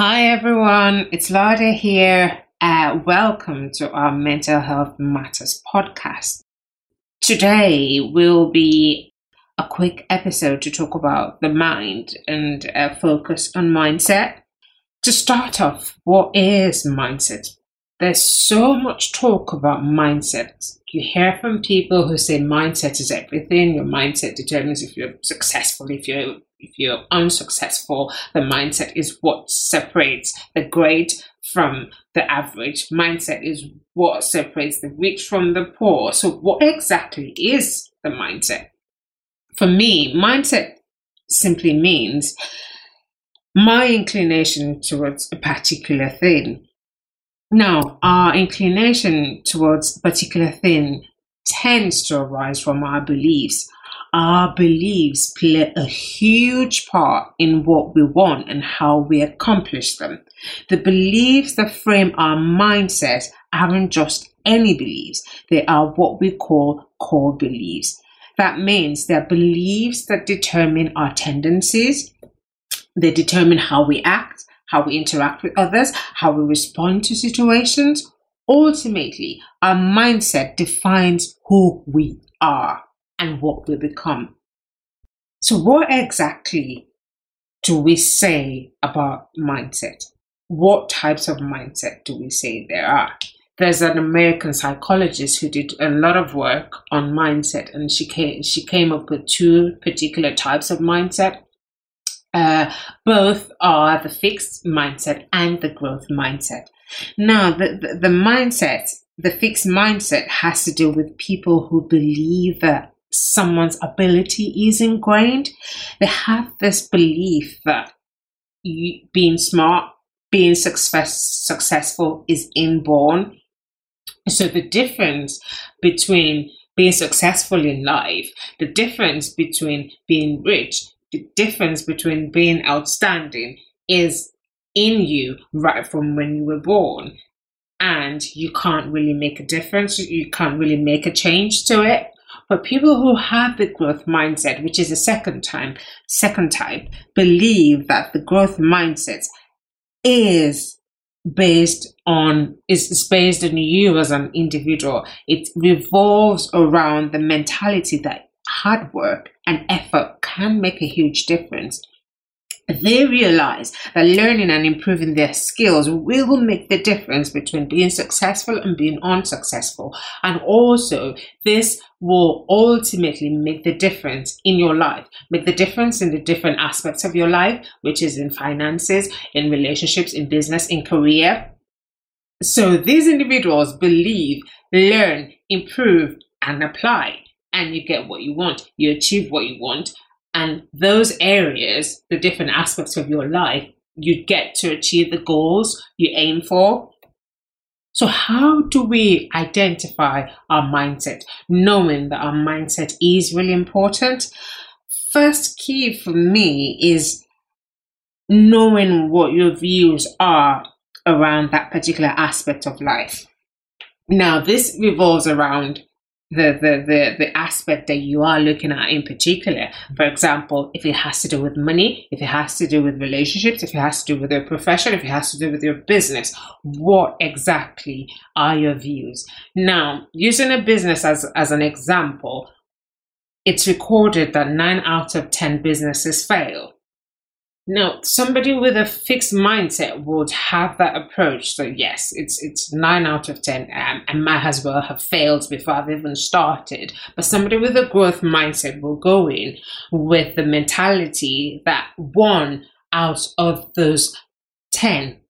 Hi everyone, it's Lada here. Uh, welcome to our Mental Health Matters podcast. Today will be a quick episode to talk about the mind and uh, focus on mindset. To start off, what is mindset? There's so much talk about mindset. You hear from people who say mindset is everything. Your mindset determines if you're successful, if you're if you're unsuccessful, the mindset is what separates the great from the average. Mindset is what separates the rich from the poor. So, what exactly is the mindset? For me, mindset simply means my inclination towards a particular thing. Now, our inclination towards a particular thing tends to arise from our beliefs our beliefs play a huge part in what we want and how we accomplish them. The beliefs that frame our mindset aren't just any beliefs, they are what we call core beliefs. That means they're beliefs that determine our tendencies, they determine how we act, how we interact with others, how we respond to situations. Ultimately, our mindset defines who we are and what we become. So, what exactly do we say about mindset? What types of mindset do we say there are? There's an American psychologist who did a lot of work on mindset, and she came, she came up with two particular types of mindset. Uh, both are the fixed mindset and the growth mindset. Now, the, the, the mindset, the fixed mindset, has to do with people who believe that someone's ability is ingrained. They have this belief that being smart, being success, successful is inborn. So the difference between being successful in life, the difference between being rich, the difference between being outstanding is in you right from when you were born. And you can't really make a difference. You can't really make a change to it. But people who have the growth mindset, which is the second time, second type, believe that the growth mindset is based on is based on you as an individual. It revolves around the mentality that hard work and effort can make a huge difference they realize that learning and improving their skills will make the difference between being successful and being unsuccessful. And also, this will ultimately make the difference in your life, make the difference in the different aspects of your life, which is in finances, in relationships, in business, in career. So these individuals believe, learn, improve, and apply, and you get what you want. You achieve what you want and those areas, the different aspects of your life, you get to achieve the goals you aim for. So, how do we identify our mindset, knowing that our mindset is really important? First key for me is knowing what your views are around that particular aspect of life. Now, this revolves around the, the, the, the aspect that you are looking at in particular. For example, if it has to do with money, if it has to do with relationships, if it has to do with your profession, if it has to do with your business, what exactly are your views? Now, using a business as, as an example, it's recorded that nine out of 10 businesses fail. Now, somebody with a fixed mindset would have that approach. So yes, it's it's nine out of ten, um, and might as well have failed before I've even started. But somebody with a growth mindset will go in with the mentality that one out of those ten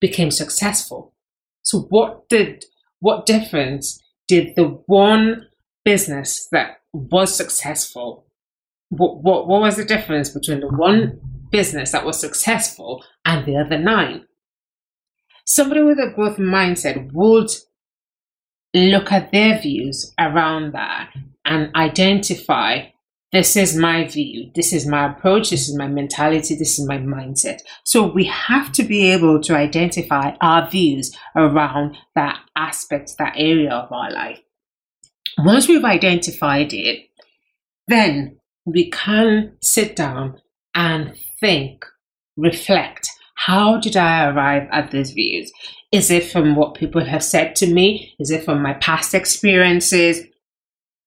became successful. So what did what difference did the one business that was successful? What what what was the difference between the one business that was successful and the other nine. Somebody with a growth mindset would look at their views around that and identify this is my view, this is my approach, this is my mentality, this is my mindset. So we have to be able to identify our views around that aspect, that area of our life. Once we've identified it, then we can sit down and think, reflect. How did I arrive at these views? Is it from what people have said to me? Is it from my past experiences?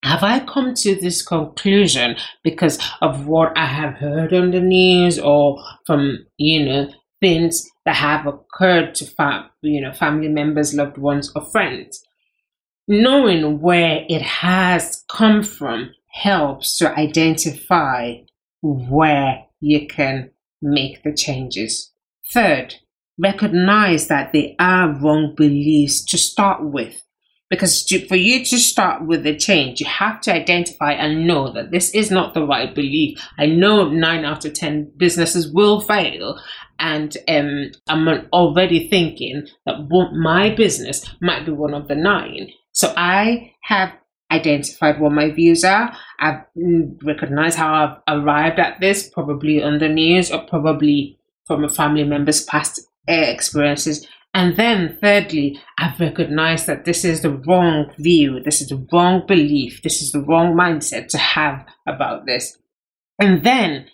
Have I come to this conclusion because of what I have heard on the news or from, you know, things that have occurred to fam- you know, family members, loved ones, or friends? Knowing where it has come from helps to identify where you can make the changes. Third, recognize that they are wrong beliefs to start with. Because to, for you to start with the change, you have to identify and know that this is not the right belief. I know nine out of 10 businesses will fail. And um, I'm already thinking that my business might be one of the nine. So I have identified what my views are. I've mm, recognized how I've arrived at this, probably on the news or probably from a family member's past experiences. And then, thirdly, I've recognized that this is the wrong view, this is the wrong belief, this is the wrong mindset to have about this. And then,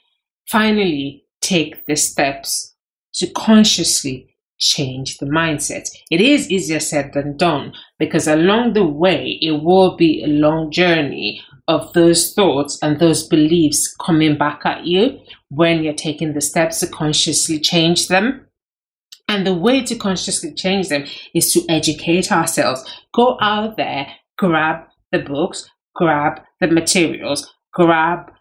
finally, take the steps to consciously change the mindset. It is easier said than done because along the way, it will be a long journey of those thoughts and those beliefs coming back at you when you're taking the steps to consciously change them. And the way to consciously change them is to educate ourselves. Go out there, grab the books, grab the materials, grab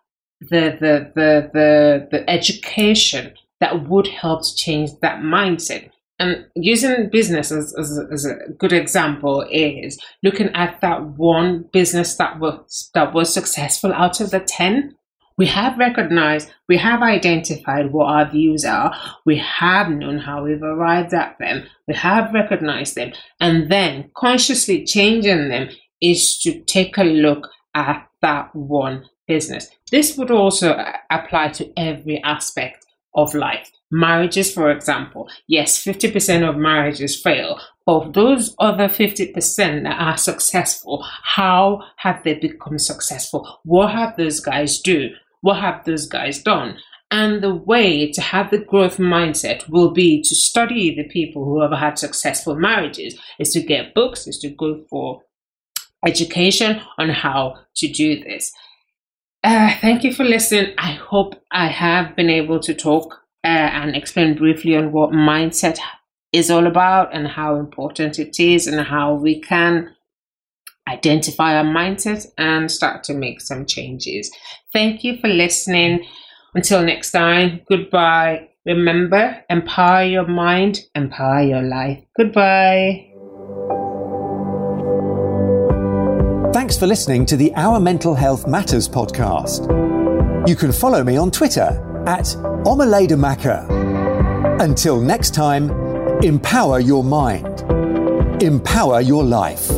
the the the the, the education that would help to change that mindset. And using business as, as, as, a good example is looking at that one business that was that was successful out of the 10 we have recognized, we have identified what our views are, we have known how we've arrived at them, we have recognized them, and then consciously changing them is to take a look at that one business. This would also apply to every aspect of life. Marriages, for example, yes, 50% of marriages fail, but those other 50% that are successful, how have they become successful? What have those guys do? What have those guys done? And the way to have the growth mindset will be to study the people who have had successful marriages, is to get books, is to go for education on how to do this. Uh, thank you for listening. I hope I have been able to talk uh, and explain briefly on what mindset is all about and how important it is and how we can identify our mindset and start to make some changes. Thank you for listening. Until next time, goodbye. Remember, empower your mind, empower your life. Goodbye. Thanks for listening to the Our Mental Health Matters podcast. You can follow me on Twitter at Omaleda Maka. Until next time, empower your mind, empower your life.